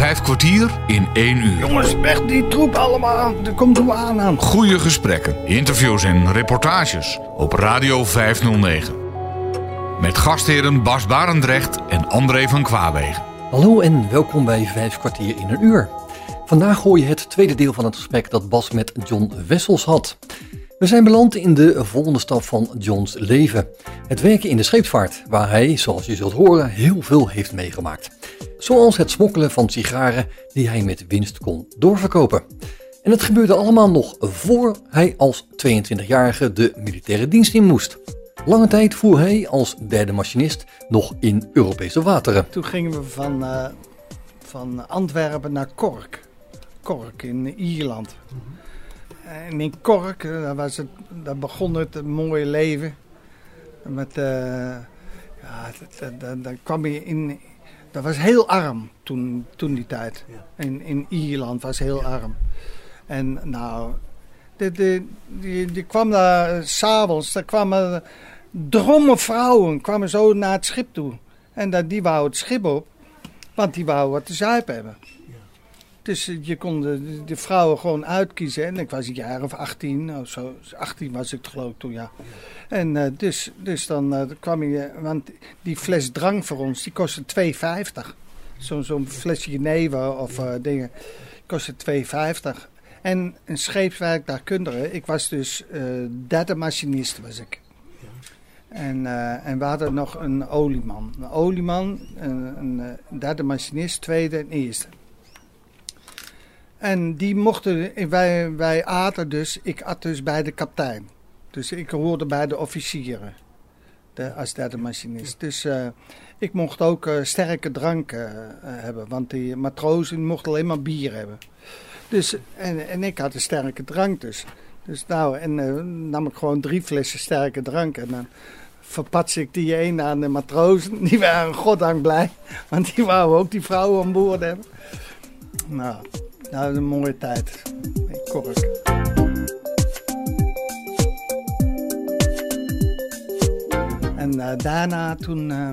Vijf kwartier in één uur. Jongens, weg die troep allemaal. Er komt hoe aan aan. Goede gesprekken, interviews en reportages op Radio 509. Met gastheren Bas Barendrecht en André van Kwaabegen. Hallo en welkom bij Vijf kwartier in een uur. Vandaag hoor je het tweede deel van het gesprek dat Bas met John Wessels had. We zijn beland in de volgende stap van Johns leven. Het werken in de scheepvaart, waar hij, zoals je zult horen, heel veel heeft meegemaakt. Zoals het smokkelen van sigaren die hij met winst kon doorverkopen. En het gebeurde allemaal nog voor hij als 22-jarige de militaire dienst in moest. Lange tijd voer hij als derde machinist nog in Europese wateren. Toen gingen we van, uh, van Antwerpen naar Cork. Cork in Ierland. En in Cork, eh, daar, was het, daar begon het mooie leven. Met, uh, ja, daar kwam je in, dat was heel arm toen, toen die tijd. In, in Ierland was heel arm. En nou, die, die, die, die kwam daar s'avonds, daar kwamen drommen vrouwen kwamen zo naar het schip toe. En dat, die wou het schip op, want die wou wat te zuipen hebben. Dus eh, je kon de, de, vrouwen gewoon uitkiezen. En ik was een jaar of 18 of zo. 18 was ik geloof ik toen, ja. En uh, dus, dus dan uh, kwam je... Want die fles drank voor ons, die kostte 2,50. Zo'n zo flesje Genever of dingen. Kostte 2,50. En een scheepswerk daar kundigen. Ik was dus derde machinist was ik. En, en we hadden nog een olieman. Een olieman, een, een derde machinist, tweede en eerste. En die mochten, wij, wij aten dus, ik at dus bij de kaptein. Dus ik hoorde bij de officieren de, als derde machinist. Dus uh, ik mocht ook uh, sterke drank uh, hebben, want die matrozen mochten alleen maar bier hebben. Dus, en, en ik had een sterke drank dus. Dus nou, en nam ik gewoon drie flessen sterke drank en dan verpats ik die een aan de matrozen. Die waren goddank blij, want die wouden ook die vrouwen aan boord hebben. Nou, nou, een mooie tijd. In Kork. En uh, daarna toen, uh,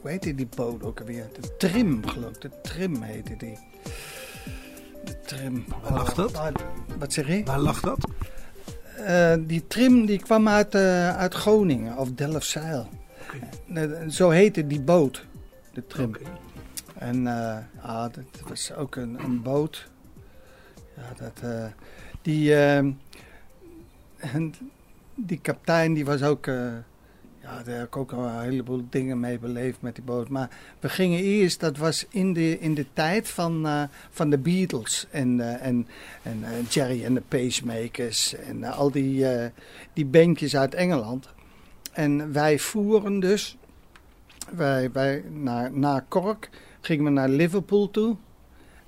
hoe heette die boot ook alweer? De Trim, geloof ik. De Trim heette die. De Trim. Waar lag dat? Uh, wat zeg je? Waar lag dat? die Trim die kwam uit, uit Groningen, of Delfzijl. Okay. zo heette die boot, de Trim. Okay. En uh, ah, dat was ook een, een boot. Ja, dat, uh, die, uh, en die kapitein die was ook, ja, daar heb ik ook een heleboel dingen mee beleefd met die boot. Maar we gingen eerst, dat was in de, in de tijd van, van de Beatles en, en, en Jerry en de Pacemakers en al die, die bandjes uit Engeland. En wij voeren dus wij, wij naar, naar Cork gingen we naar Liverpool toe.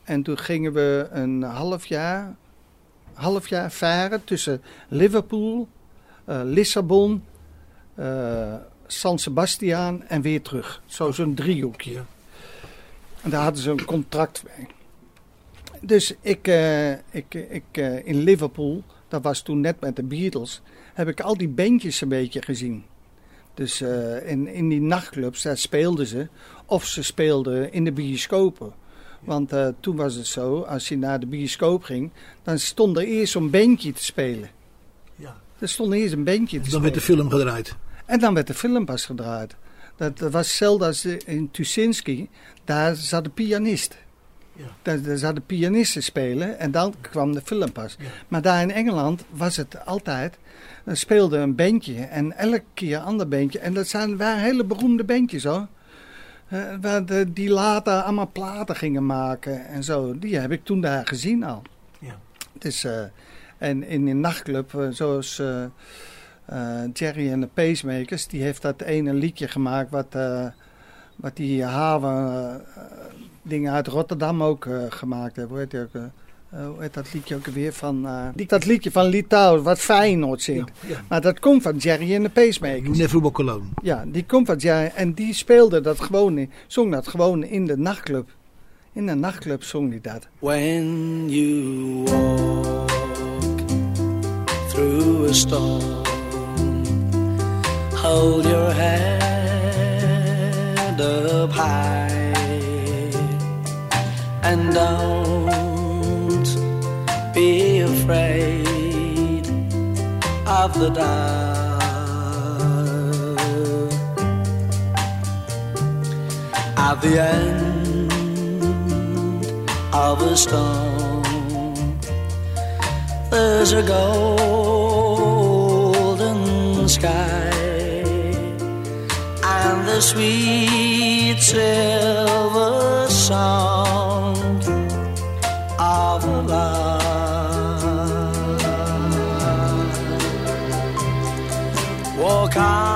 En toen gingen we een half jaar, half jaar varen tussen Liverpool, uh, Lissabon, uh, San Sebastian en weer terug. Zo zo'n driehoekje. En daar hadden ze een contract mee. Dus ik, uh, ik, ik in Liverpool, dat was toen net met de Beatles, heb ik al die bandjes een beetje gezien. Dus in, in die nachtclubs, daar speelden ze. Of ze speelden in de bioscopen. Want uh, toen was het zo, als je naar de bioscoop ging, dan stond er eerst zo'n bandje te spelen. Ja. Er stond eerst een bandje te dan spelen. Dan werd de film gedraaid. En dan werd de film pas gedraaid. Dat, dat was hetzelfde als in Tuschinski. Daar zat de pianist. Ja. Daar, daar zouden pianisten spelen en dan kwam de film pas. Ja. Maar daar in Engeland was het altijd dan speelde een bandje en elke keer een ander bandje. En dat zijn, waren hele beroemde bandjes hoor. Uh, die later allemaal platen gingen maken en zo. Die heb ik toen daar gezien al. Ja. Dus, uh, en in een nachtclub, uh, zoals Jerry en de Pacemakers, die heeft dat ene liedje gemaakt wat, wat die haven dingen uit Rotterdam ook gemaakt hebben. Hoe heet die ook? Uh, hoe heet dat liedje ook weer van... Uh, dat liedje van Litouw, wat Feyenoord zingt. Ja, ja. Maar dat komt van Jerry en de Pacemakers. Nefubo Cologne. Ja, die komt van Jerry. En die speelde dat gewoon, zong dat gewoon in de nachtclub. In de nachtclub zong hij dat. When you walk through a storm Hold your head up high And don't of the dark. At the end of a storm, there's a golden sky and the sweet silver sound Walk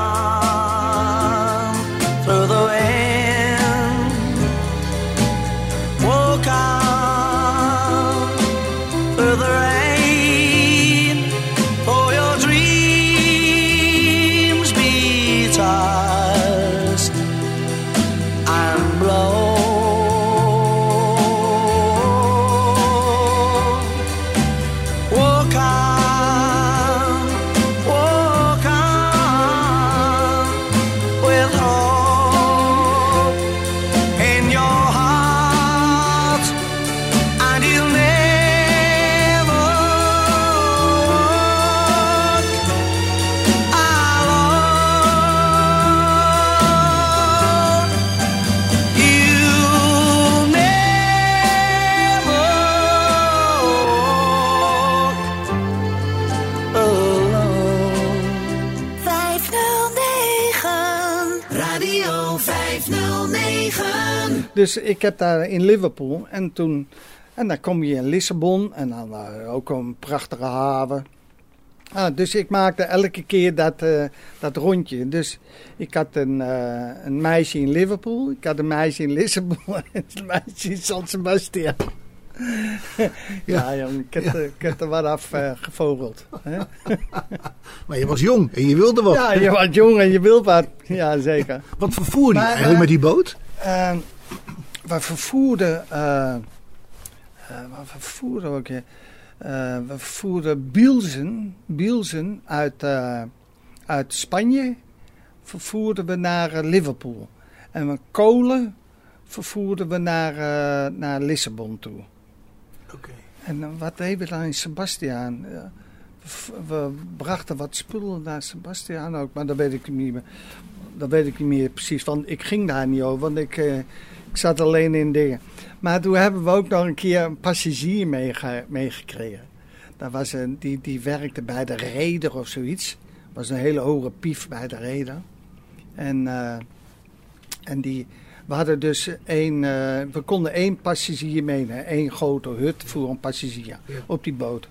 Dus ik heb daar in Liverpool en toen... En dan kom je in Lissabon en dan eh, ook een prachtige haven. Ah, dus ik maakte elke keer dat, eh, dat rondje. Dus ik had een, eh, een meisje in Liverpool, ik had een meisje in Lissabon en een meisje in San Sebastian. ja, ik heb, er- ik heb er wat af gevogeld. hè. Maar je was jong en je wilde wat. Ja, je was jong en je wilt wat. Ja, zeker. Wat vervoerde je eigenlijk met die boot? We vervoerden. eh eh, wat vervoerden we ook? Eh, we vervoerden Bielsen, Bielsen uit, uit Spanje. Vervoerden we naar Liverpool. En we kolen vervoerden we naar, naar Lissabon toe. Oké. En wat deden we dan in Sebastiaan? We we brachten wat spullen naar Sebastiaan ook, maar dat weet ik niet meer. Dat weet ik niet meer precies, want ik ging daar niet over, want ik, ik zat alleen in dingen. Maar toen hebben we ook nog een keer een passagier meege- meegekregen. Dat was een, die, die werkte bij de reder of zoiets. was een hele hoge pief bij de reder. En, eh, en die, we hadden dus één, eh, we konden één passagier meenemen. één grote hut voor een passagier Ja. op die boot.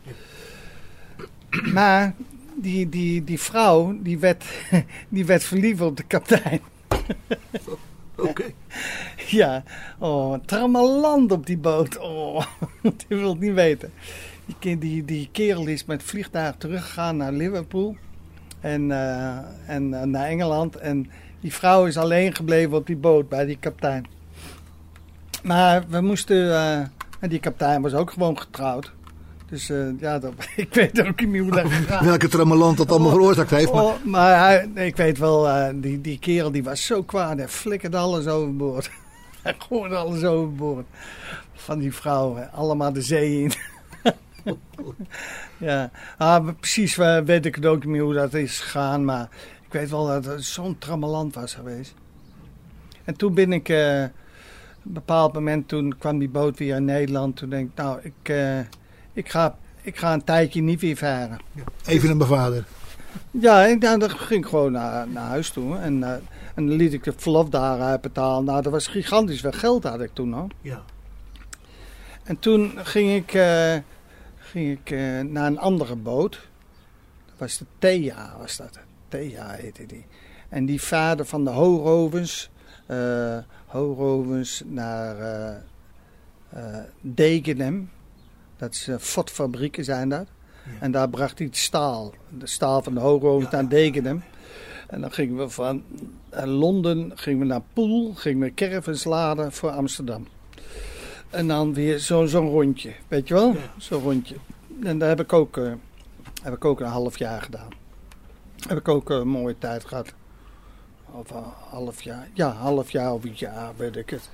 Maar die, die, die vrouw, die werd, die werd verliefd op de kapitein. Oké. Ja, oh, trammeland op die boot. Oh, je wilt niet weten. Die, die, die kerel is met vliegtuig teruggegaan naar Liverpool en, eh, en eh, naar Engeland. En die vrouw is alleen gebleven op die boot bij die kapitein. Maar we moesten, eh, en die kapitein was ook gewoon getrouwd. Dus eh, ja, dat, ik weet ook niet meer hoe dat gegaan Welke trammeland dat allemaal veroorzaakt heeft. Maar Oh, maar hij, ik weet wel, eh, die, die kerel die was zo kwaad. Hij flikkerde alles overboord. hij gooide alles overboord. Van die vrouwen. Allemaal de zee in. ja, ah, precies eh, weet ik het ook niet meer hoe dat is gegaan. Maar ik weet wel dat het zo'n trammeland was geweest. En toen ben ik... op een bepaald moment toen kwam die boot weer in Nederland. Toen denk ik, nou, ik, ik, ga, ik ga een tijdje niet weer varen. even naar mijn vader. Ja, en dan, dan ging ik gewoon naar, naar huis toe. En, eh, en dan liet ik de verlof daar uitbetalen. Nou, dat was gigantisch veel geld had ik toen al. Ja. En toen ging ik, eh, ging ik eh, naar een andere boot. Dat was de Thea, was dat. Thea heette die. En die vader van de Hoorovens. eh Hoorovens naar eh eh, Degenem. Dat is fotfabrieken zijn dat. En daar bracht hij het staal. De staal van de Hoorovens naar Degenem. En dan gingen we van eh, Londen gingen we naar Poel. Gingen we caravans laden voor Amsterdam. En dan weer zo- zo'n rondje, weet je wel? Ja. Zo'n rondje. En daar heb ik, ook, eh, heb ik ook een half jaar gedaan. Heb ik ook een mooie tijd gehad. Of een half jaar. Ja, half jaar of een jaar, weet ik het.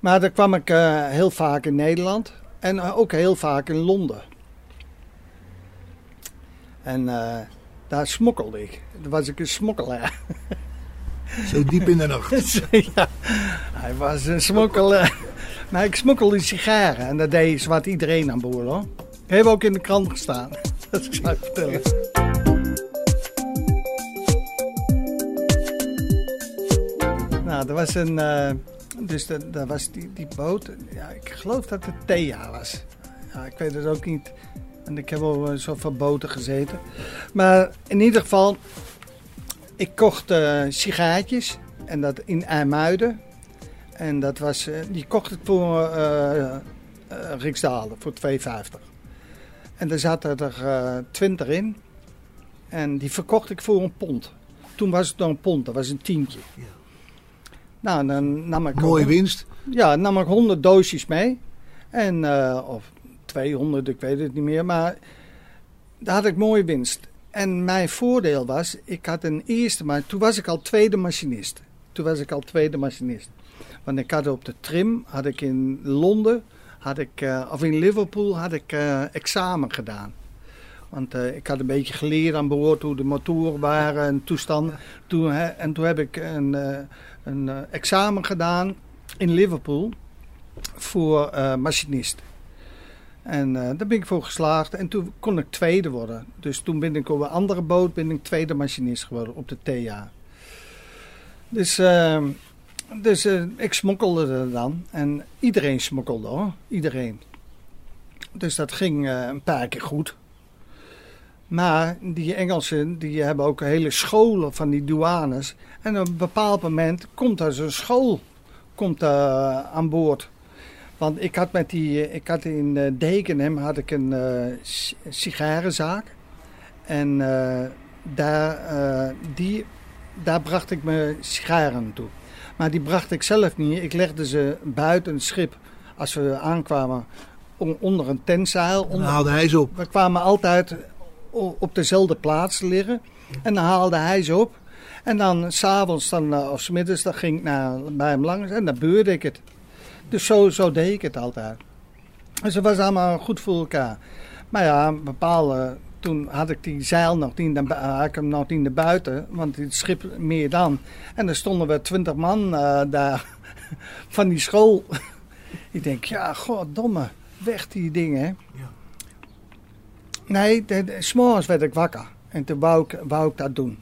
Maar dan kwam ik eh, heel vaak in Nederland en eh, ook heel vaak in Londen. En eh, daar smokkelde ik. Daar was ik een smokkelaar. Zo diep in de nacht. ja, hij was een smokkelaar. Maar ik smokkelde sigaren en dat deed zwart iedereen aan boord hoor. Heeft ook in de krant gestaan. Dat zou ik vertellen. Nou, er was een. eh, dus da- daar was die, die boot. Ja, ik geloof dat het Thea was. Ja, ik weet het ook niet. En ik heb al eh, zoveel boten gezeten. Maar in ieder geval. Ik kocht eh sigaretjes. En dat in IJmuiden. En dat was. eh, die kocht ik voor. eh, Riksdalen. Voor 2,50. En daar zaten er eh 20 in. En die verkocht ik voor een pond. Toen was het nog een pond, dat was een tientje. Nou, dan nam ik... Mooie winst. Ja, nam ik 100 doosjes mee. En, eh, of 200, ik weet het niet meer. Maar daar had ik mooie winst. En mijn voordeel was, ik had een eerste, maar toen was ik al tweede machinist. Toen was ik al tweede machinist. Want ik had op de trim, had ik in Londen, had ik, eh, of in Liverpool, had ik eh, examen gedaan. Want eh, ik had een beetje geleerd aan boord hoe de motoren waren en toestanden. Toen, hè, en toen heb ik een, eh, een eh, examen gedaan in Liverpool voor machinist. En daar ben ik voor geslaagd. En toen kon ik tweede worden. Dus toen ben ik op een andere boot ben ik tweede machinist geworden op de TA. Dus, dus ik smokkelde er dan. En iedereen smokkelde hoor. Iedereen. Dus dat ging een paar keer goed. Maar die Engelsen die hebben ook hele scholen van die douanes. En op een bepaald moment komt er zo'n school komt, eh, aan boord. Want ik had, met die, ik had in eh, Degenham had ik een eh, si- sigarenzaak. En eh, daar, eh, die, daar bracht ik mijn sigaren toe. Maar die bracht ik zelf niet. Ik legde ze buiten het schip als we aankwamen on- onder een tentzeil. Dan haalde hij ze op. we kwamen altijd op dezelfde plaats liggen. En dan haalde hij ze op. En dan s'avonds dan, eh, of 's middags dan ging ik naar, bij hem langs en dan beurde ik het. Dus zo, zo deed ik het altijd. Dus het was allemaal goed voor elkaar. Maar ja, bepaalde, toen had ik die zeil nog niet, naar bu- had ik hem nog niet naar buiten. Want het schip meer dan. En er stonden we twintig man eh, daar van die school. ik denk, ja, goddomme, weg die dingen. hè. Nee, de, de, 's morgens werd ik wakker. En toen wou ik, wou ik dat doen.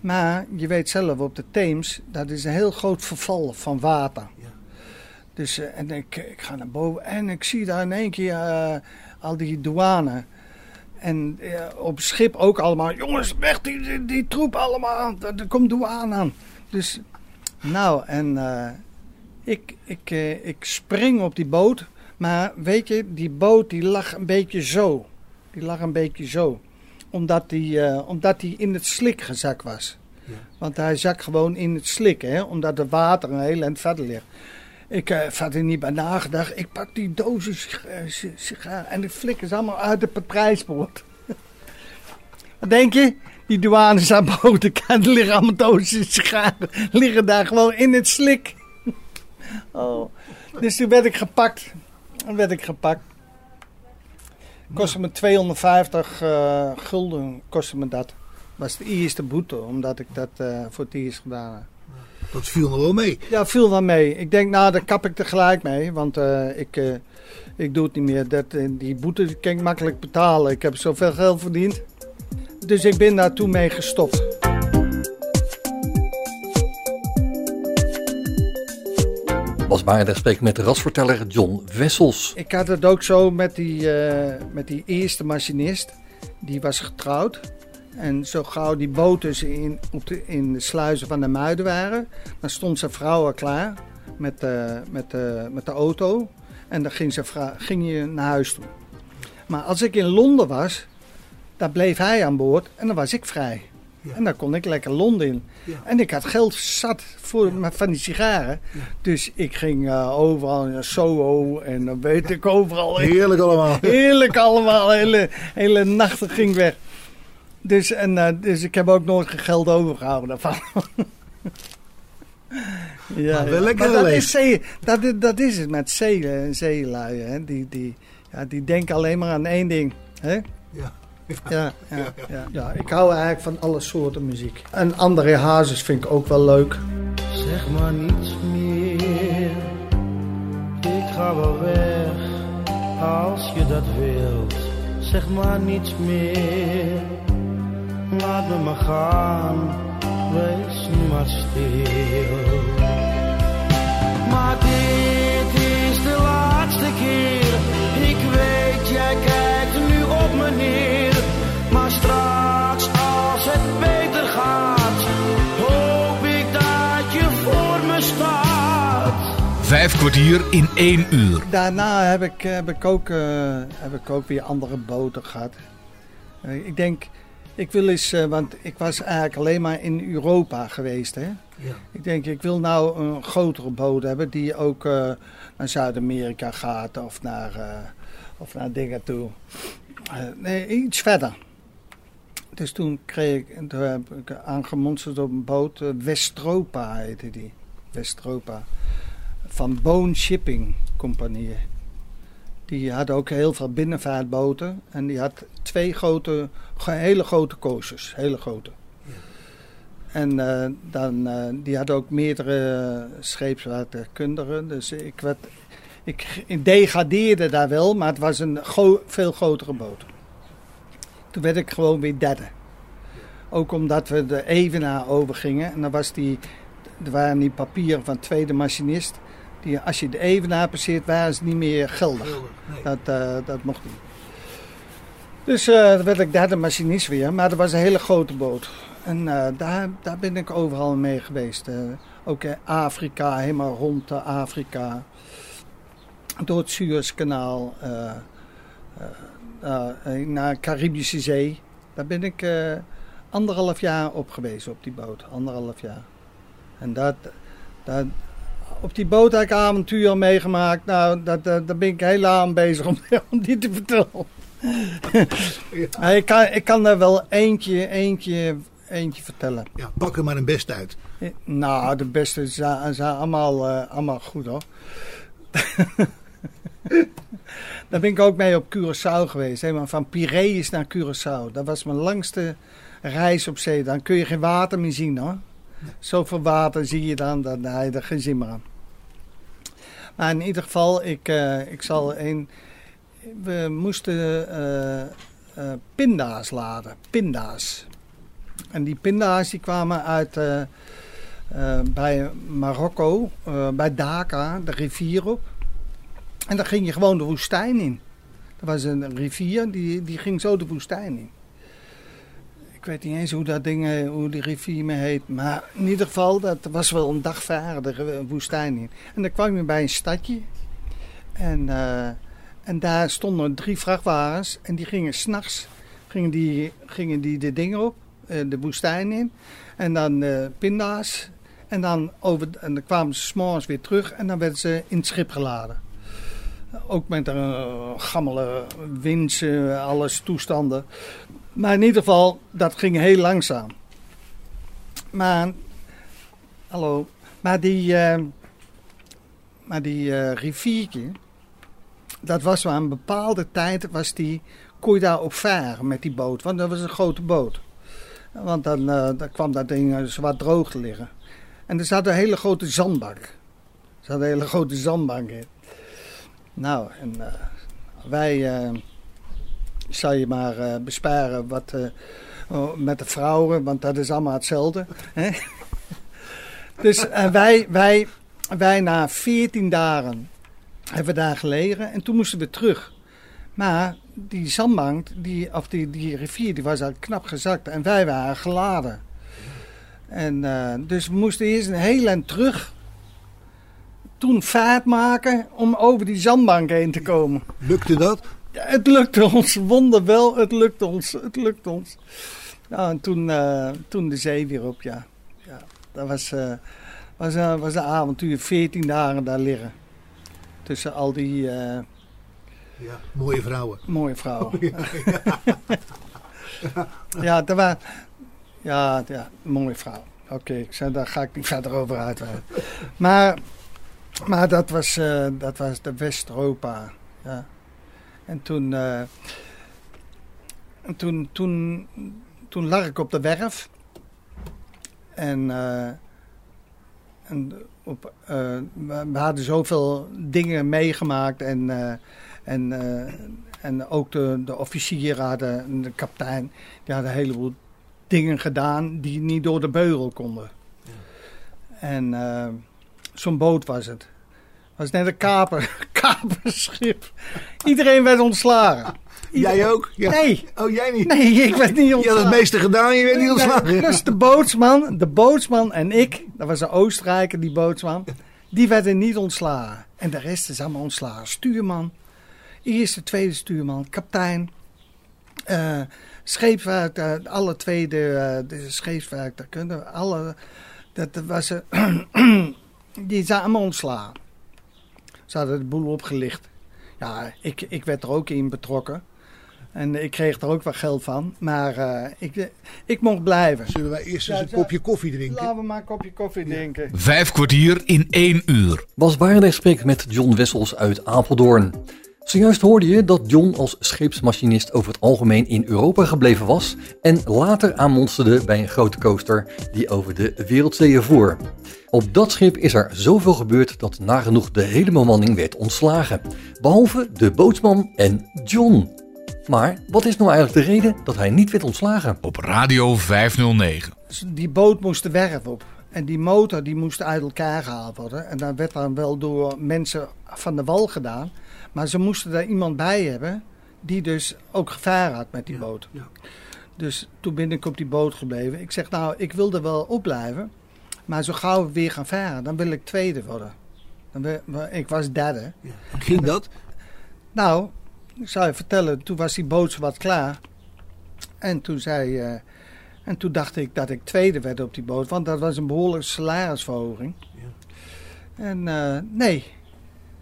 Maar je weet zelf, op de Theems, dat is een heel groot verval van water. Dus eh, en ik, ik ga naar boven en ik zie daar in één keer eh, al die douane. En eh, op schip ook allemaal, jongens, weg die, die, die troep allemaal, er, er komt douane aan. Dus, nou, en ik, ik, ik spring op die boot. Maar weet je, die boot die lag een beetje zo. Die lag een beetje zo. Omdat die, eh, omdat die in het slik gezakt was. Want hij zak gewoon in het slik, hè, omdat het water een heel eind verder ligt. Ik heb verder niet bij nagedacht. Ik pak die dozen eh, si- sigaren en ik flikker ze allemaal uit het prijsbord. Wat denk je? Die douanes aan boven de kant liggen allemaal dozen sigaren. Liggen daar gewoon in het slik. Oh. Dus toen werd ik gepakt. Toen werd ik gepakt. Kostte me 250 eh, gulden. Kostte me dat. Was de eerste boete, omdat ik dat eh, voor het eerst gedaan heb. Dat viel nog wel mee. Ja, viel wel mee. Ik denk, nou, daar kap ik er gelijk mee. Want eh, ik, ik doe het niet meer. Dat, die boete kan ik makkelijk betalen. Ik heb zoveel geld verdiend. Dus ik ben daar toen mee gestopt. Bas Baarder spreekt met de rasverteller John Wessels. Ik had het ook zo met die, eh, met die eerste machinist. Die was getrouwd. En zo gauw die boten in, op de, in de sluizen van de Muiden waren, dan stond zijn vrouw al klaar met, eh, met, eh, met de auto. En dan ging, ze ging je naar huis toe. Maar als ik in Londen was, dan bleef hij aan boord en dan was ik vrij. En dan kon ik lekker Londen in. En ik had geld zat voor, met van die sigaren. Dus ik ging eh, overal naar Soho en dan weet ik overal. Heerlijk allemaal. Heerlijk allemaal. Hele, hele nachten ging weg. Dus, en, eh, dus ik heb ook nooit geld overgehouden daarvan. Ja, Maar wel ja. lekker Maar dat, is zee, dat, is- dat is het met zeelui, zeelui hè? Die, die, ja, die denken alleen maar aan één ding. Hè? Ja. Ja, ja, ja, ik hou eigenlijk van alle soorten muziek. En André Hazes vind ik ook wel leuk. Zeg maar niets meer. Ik ga wel weg als je dat wilt. Zeg maar niets meer. Laat me maar gaan. Wees nu maar stil. Maar dit is de laatste keer. Ik weet, jij kijkt nu op me neer. Vijf kwartier in één uur. Daarna heb ik, heb ik, ook, eh, heb ik ook weer andere boten gehad. Eh, ik denk, ik wil eens, eh, want ik was eigenlijk alleen maar in Europa geweest. Hè? Ja. Ik denk, ik wil nou een grotere boot hebben die ook eh, naar Zuid-Amerika gaat of naar, eh, of naar dingen toe. Eh, nee, iets verder. Dus toen kreeg ik, toen heb ik aangemonsterd op een boot, eh, Westropa heette die. Westropa. Van Bone Shipping Compagnie. Die had ook heel veel binnenvaartboten. En die had twee grote, hele grote coasters. Hele grote. En eh, dan, eh, die had ook meerdere scheepswaterkundigen. Dus ik, werd, ik, ik degradeerde daar wel, maar het was een gro- veel grotere boot. Toen werd ik gewoon weer derde. Ook omdat we de Evenaar overgingen. En dan was die, er waren die papieren van tweede machinist. Die, als je de Evenaar passeert, waren ze niet meer geldig. Nee. Dat, eh, dat mocht niet. Dus dan werd ik derde machinist weer. Maar dat was een hele grote boot. En eh, daar, daar ben ik overal mee geweest. ook in Afrika, helemaal rond de Afrika. Door het Suezkanaal. naar de Caribische Zee. Daar ben ik anderhalf jaar op geweest op die boot. Anderhalf jaar. En dat, dat, op die boot heb ik avonturen meegemaakt. Nou, dat, dat, daar ben ik heel aan bezig om, om die te vertellen. Maar ik, kan, ik kan er wel eentje, eentje, eentje vertellen. Ja, pak er maar een best uit. Eh, Nou, de beste zijn, zijn allemaal, eh, allemaal goed hoor. Daar ben ik ook mee op Curaçao geweest. Helemaal van Piraeus naar Curaçao. Dat was mijn langste reis op zee. Dan kun je geen water meer zien hoor. Zoveel water zie je dan, dan je er geen zin meer. Maar in ieder geval, ik, eh, ik zal een... We moesten eh, pinda's laden. Pinda's. En die pinda's die kwamen uit... bij Marokko, bij Dhaka, de rivier op. En dan ging je gewoon de woestijn in. Er was een rivier, die, die ging zo de woestijn in. Weet niet eens hoe dat ding, eh, hoe die rivier me heet. Maar in ieder geval, dat was wel een dag de re- woestijn in. En dan kwam je bij een stadje. En, eh, en daar stonden drie vrachtwagens. En die gingen s'nachts gingen die, gingen die de dingen op, eh, de woestijn in. En dan eh, pinda's. En dan, over, en dan kwamen ze s'morgens weer terug en dan werden ze in het schip geladen. Ook met een uh, gammele alles toestanden. Maar in ieder geval, dat ging heel langzaam. Maar, hallo, maar die, eh, maar die eh, riviertje, dat was wel een bepaalde tijd, was die, kon daar op varen met die boot. Want dat was een grote boot. Want dan, eh, dan kwam dat ding zwaar droog te liggen. En er zat een hele grote zandbank. Er zat een hele grote zandbank in. Nou, en wij zal je maar eh, besparen wat, eh, oh, met de vrouwen, want dat is allemaal hetzelfde. Hè? dus wij, wij, wij na 14 dagen hebben daar gelegen en toen moesten we terug. Maar die zandbank, die, of die, die rivier, die was al knap gezakt en wij waren geladen. En, eh, dus we moesten eerst een heel eind terug. Toen vaart maken om over die zandbank heen te komen. Lukte dat? Ja, het lukte ons, wonderwel, het lukte ons, het lukte ons. Nou, en toen, eh, toen de zee weer op, ja. ja dat was, eh, was, eh, was een avontuur, 14 dagen daar liggen. Tussen al die Ja, mooie vrouwen. mooie vrouwen. ja, dat was, ja, ja, mooie vrouw. oké, ik zei, daar ga ik niet verder over uitweiden. Maar, maar dat, was, dat was de West-Europa. Ja. En toen, eh, en toen, toen, toen lag ik op de werf. En, eh, en op, eh, we, hadden zoveel dingen meegemaakt. En, en, en ook de, de officieren hadden, en de kapitein, die hadden een heleboel dingen gedaan die niet door de beugel konden. En eh, zo'n boot was het. Was net een kaper, kaperschip. Iedereen werd ontslagen. Jij ook? Ja. Nee, Oh, jij niet? nee, ik werd niet Je had ontslagen. het meeste gedaan, je werd niet ontslagen. Dus de bootsman, de bootsman en ik, dat was een Oostenrijker, die bootsman, die werden niet ontslagen. En de rest is allemaal ontslagen. Stuurman, eerste, tweede stuurman, kapitein, eh scheepswerk, eh, alle tweede eh, de scheepswerktuigkunde, alle, dat, was, die zijn allemaal ontslagen. Ze hadden de boel opgelicht. Ja, ik, ik werd er ook in betrokken. En ik kreeg er ook wat geld van. Maar eh, ik, ik mocht blijven. Zullen wij eerst eens een ja. kopje koffie drinken? Laten we maar een kopje koffie drinken. Vijf kwartier in één uur. Bas Barendrecht spreekt met John Wessels uit Apeldoorn. Zojuist hoorde je dat John als scheepsmachinist over het algemeen in Europa gebleven was en later aanmonsterde bij een grote coaster die over de wereldzeeën voer. Op dat schip is er zoveel gebeurd dat nagenoeg de hele bemanning werd ontslagen, behalve de bootsman en John. Maar wat is nou eigenlijk de reden dat hij niet werd ontslagen? Op Radio 509. Dus die boot moest de werf op. En die motor die moest uit elkaar gehaald worden. En dat werd dan wel door mensen van de wal gedaan. Maar ze moesten daar iemand bij hebben die dus ook gevaar had met die boot. ja. Dus toen ben ik op die boot gebleven. Ik zeg nou, ik wil er wel op blijven. Maar zo gauw we weer gaan varen, dan wil ik tweede worden. Dan wil- ik was derde. Ja. Ging dat? Nou, ik zou je vertellen, toen was die boot zo wat klaar. En toen zei. eh, en toen dacht ik dat ik tweede werd op die boot, want dat was een behoorlijke salarisverhoging. En eh, nee.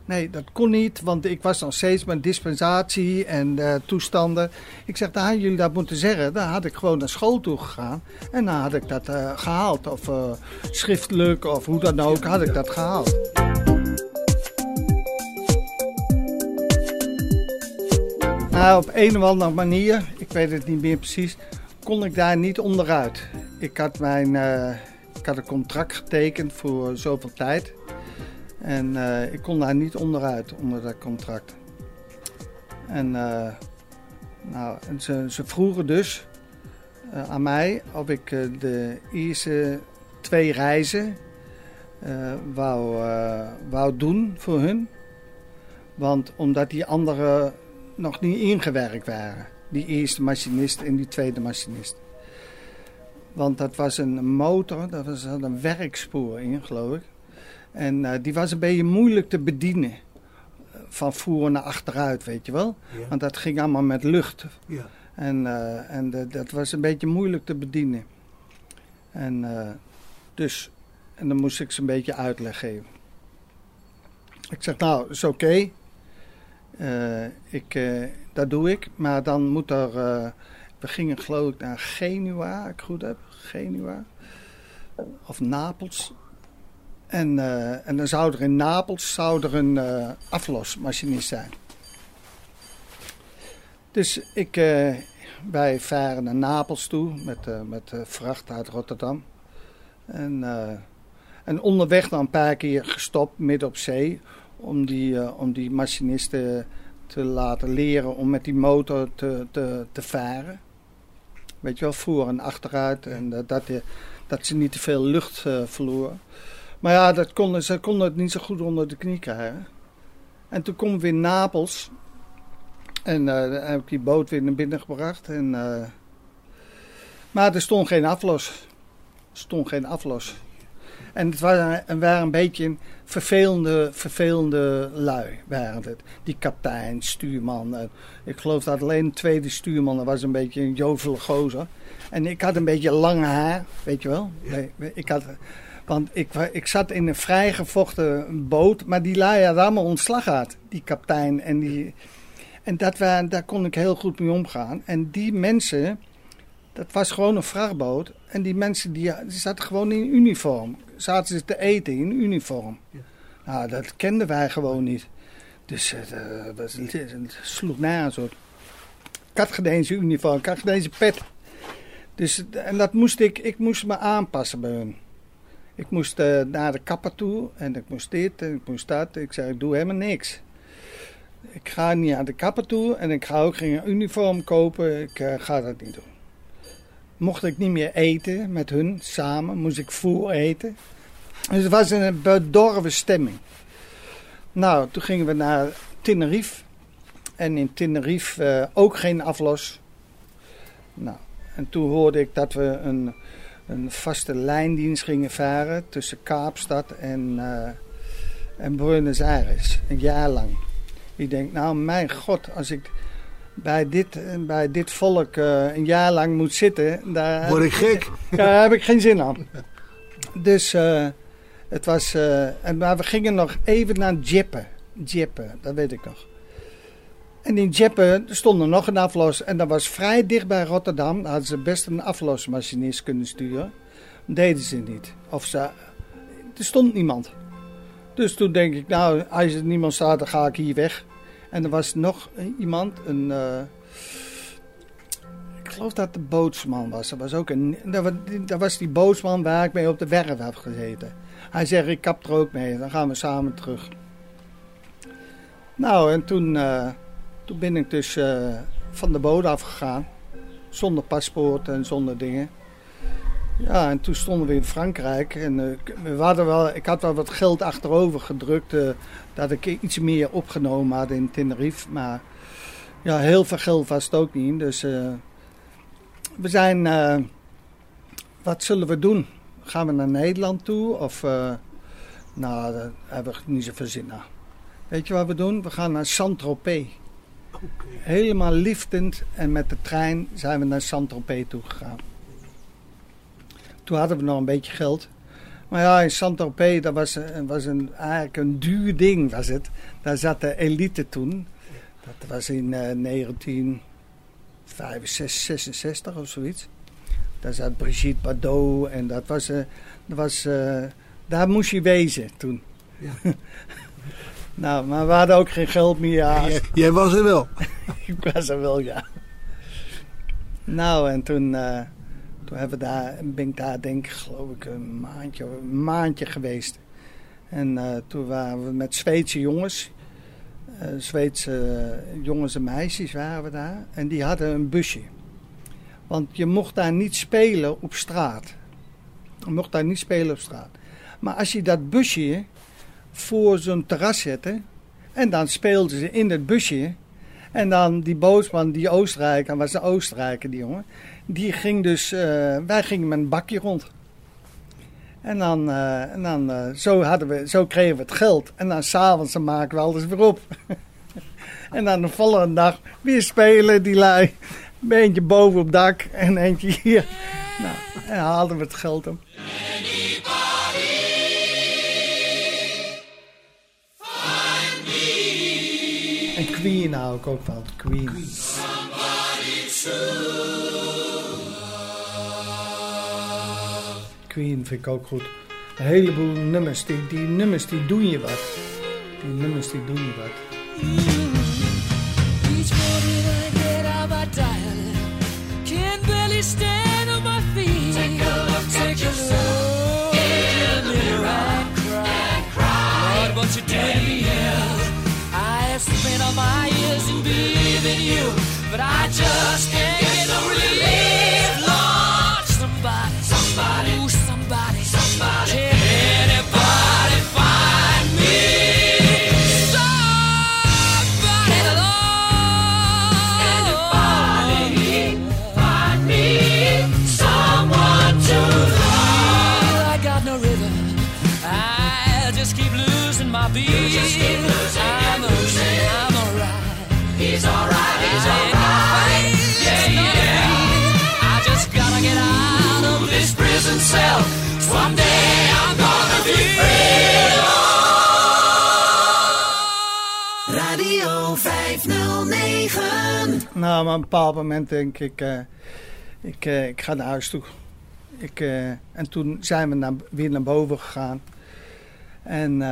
Nee, dat kon niet, want ik was nog steeds met dispensatie en eh, toestanden. Ik zeg, dan hadden jullie dat moeten zeggen. Dan had ik gewoon naar school toe gegaan en dan had ik dat eh, gehaald. Of eh, schriftelijk of hoe dan ook, had ik dat gehaald. Nou, op een of andere manier, ik weet het niet meer precies, kon ik daar niet onderuit. Ik had, mijn, ik had een contract getekend voor zoveel tijd. En eh, ik kon daar niet onderuit, onder dat contract. En, eh, nou, ze, ze vroegen dus eh, aan mij of ik de eerste twee reizen wou, wou doen voor hun. Want omdat die andere nog niet ingewerkt waren. Die eerste machinist en die tweede machinist. Want dat was een motor, dat was een werkspoor in, geloof ik. En eh, die was een beetje moeilijk te bedienen. Van voren naar achteruit, weet je wel. Ja. Want dat ging allemaal met lucht. Ja. En, eh, en de- dat was een beetje moeilijk te bedienen. En eh, dus, en dan moest ik ze een beetje uitleg geven. Ik zeg, nou, is oké. Ik, dat doe ik. Maar dan moet er... we gingen geloof ik naar Genua, als ik goed heb. Genua. Of Napels. En, eh, en dan zou er in Napels zou er een eh, aflosmachinist zijn. Dus ik, eh, wij varen naar Napels toe met, met eh, vracht uit Rotterdam. En, en onderweg dan een paar keer gestopt midden op zee om die, om die machinisten te laten leren om met die motor te, te, te varen. Weet je wel, voor en achteruit en dat, dat, ze niet te veel lucht verloren. Maar ja, dat konden, ze konden het niet zo goed onder de knie krijgen. En toen komen we in Napels. En eh, dan heb ik die boot weer naar binnen gebracht. En, eh, maar er stond geen aflos. Er stond geen aflos. En het waren, het waren een beetje een vervelende, vervelende lui, waren het. Die kapitein, stuurman. en ik geloof dat alleen de tweede stuurman, was een beetje een jovele gozer. En ik had een beetje lang haar, weet je wel. Ik had, want ik, ik zat in een vrijgevochten boot, maar die hadden allemaal ontslag gehad. Die kapitein en die... En dat daar kon ik heel goed mee omgaan. En die mensen, dat was gewoon een vrachtboot. En die mensen die, die zaten gewoon in uniform. Zaten ze te eten in uniform. Nou, dat kenden wij gewoon niet. Dus het, eh, was, het sloeg had eens een uniform, ik had geen eens een pet. Dus, en dat moest ik, ik moest me aanpassen bij hun. Ik moest eh, naar de kapper toe en ik moest dit en ik moest dat. Ik zei, ik doe helemaal niks. Ik ga niet naar de kapper toe en ik ga ook geen uniform kopen. Ik eh, ga dat niet doen. Mocht ik niet meer eten met hun samen, moest ik voer eten. Dus het was een bedorven stemming. Nou, toen gingen we naar Tenerife. En in Tenerife eh, ook geen aflos. Nou, en toen hoorde ik dat we een, een vaste lijndienst gingen varen tussen Kaapstad en, eh, en Buenos Aires. Een jaar lang. Ik denk, nou mijn god, als ik bij dit, bij dit volk eh, een jaar lang moet zitten... Daar Word ik gek? daar heb ik geen zin aan. Dus eh, het was... eh, en, maar we gingen nog even naar Jeppe. Jeppe, dat weet ik nog. En in Jeppe stond er nog een aflos. En dat was vrij dicht bij Rotterdam. Daar hadden ze best een aflosmachinist kunnen sturen. Deden ze niet. Of ze... Er stond niemand. Dus toen denk ik, nou, als er niemand staat, dan ga ik hier weg. En er was nog iemand, een... eh, ik geloof dat de bootsman was. Dat was, ook een, dat, was, dat was die bootsman waar ik mee op de werf heb gezeten. Hij zegt, ik kap er ook mee. Dan gaan we samen terug. Nou, en toen, eh, toen ben ik dus eh, van de boot afgegaan. Zonder paspoort en zonder dingen. Ja, en toen stonden we in Frankrijk. En eh, we hadden wel, ik had wel wat geld achterover gedrukt. eh, dat ik iets meer opgenomen had in Tenerife. Maar ja, heel veel geld was het ook niet. Dus we zijn... wat zullen we doen? Gaan we naar Nederland toe? Of... nou, daar hebben we niet zoveel zin aan. Weet je wat we doen? We gaan naar Saint-Tropez. Helemaal liftend en met de trein zijn we naar Saint-Tropez toe gegaan. Toen hadden we nog een beetje geld. Maar ja, in Saint-Tropez, dat was, een- was een, eigenlijk een duur ding was het. Daar zat de elite toen. Dat was in eh 1965, 66 of zoiets. Daar zat Brigitte Bardot en dat was... eh, dat was eh, daar moest je wezen toen. nou, maar we hadden ook geen geld meer. Ja, Jij, jij was er wel. ik was er wel, ja. Nou, en toen, eh, toen hebben we daar, ben ik daar denk ik geloof ik een maandje, een maandje geweest. En eh, toen waren we met Zweedse jongens, eh, Zweedse jongens en meisjes waren we daar. En die hadden een busje. Want je mocht daar niet spelen op straat. Je mocht daar niet spelen op straat. Maar als je dat busje voor zo'n terras zette... en dan speelden ze in het busje... En dan die bootsman, die Oostenrijker, was een Oostenrijker die jongen. Die ging dus, eh, wij gingen met een bakje rond. En dan, eh, en dan eh, zo, hadden we, zo kregen we het geld. En dan s'avonds maken we alles weer op. en dan de volgende dag weer spelen die lui. Een eentje boven op dak en eentje hier. Nou, en haalden we het geld op. Queen hou ik ook wel. Queen. Queen vind ik ook goed. Een heleboel nummers. Die, die nummers die doen je wat. Die nummers die doen je wat. Have spent all my years in you, but I just can't get no relief. Lord, somebody, somebody, ooh, somebody, somebody. Can anybody find me? Somebody, Lord. Find me? Someone to love. I got no rhythm. I just keep losing my beat. He's alright. He's alright. Yeah, yeah. I just gotta get out of this prison cell. Someday I'm gonna be free. Radio 509. Nou, maar op een bepaald moment denk ik, eh, ik, eh, ik ga naar huis toe. ik, eh, en toen zijn we naar, weer naar boven gegaan. En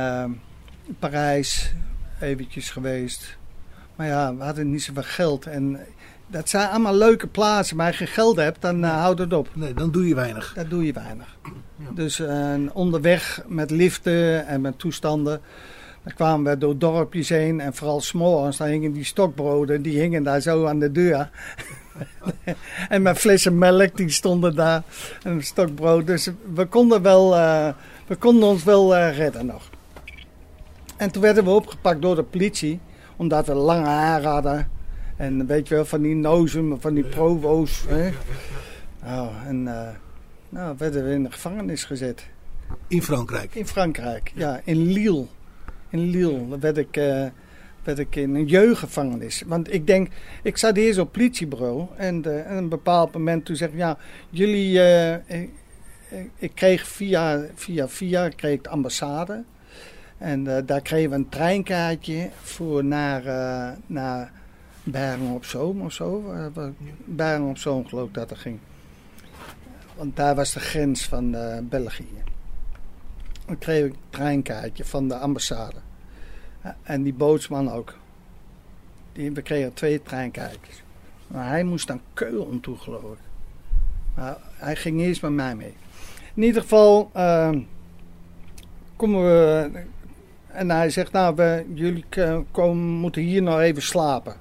Parijs eventjes geweest. Maar ja, we hadden niet zoveel geld. En dat zijn allemaal leuke plaatsen. Maar als je geld hebt, dan uh, houdt het op. Nee, dan doe je weinig. Dat doe je weinig. Dus uh, onderweg met liften en met toestanden. Dan kwamen we door dorpjes heen. En vooral s'morgens, dan hingen die stokbroden. Die hingen daar zo aan de deur. en mijn flessen melk, die stonden daar. En een stokbrood. Dus we konden, wel, uh, we konden ons wel redden nog. En toen werden we opgepakt door de politie. Omdat we lange haar hadden. En weet je wel, van die nozen, van die provo's. Hè? Oh, en uh, nou, werden we in de gevangenis gezet. In Frankrijk? In Frankrijk, ja. In Lille. In Lille werd ik, uh, werd ik in een jeugdgevangenis. Want ik denk, ik zat eerst op politiebureau. En, uh, en een bepaald moment toen zeg ik, ja, jullie... Ik, ik, kreeg via, via, via kreeg ik de ambassade. En daar kregen we een treinkaartje voor naar... naar Bergen op Zoom of zo. Bergen op Zoom geloof ik dat er ging. Want daar was de grens van uh, België. Dan kreeg ik een treinkaartje van de ambassade. En die bootsman ook. Die, we kregen twee treinkaartjes. Maar hij moest dan Keulen toe geloof ik. Maar hij ging eerst met mij mee. In ieder geval uh, komen we... En hij zegt, nou, we, jullie komen, moeten hier nog even slapen.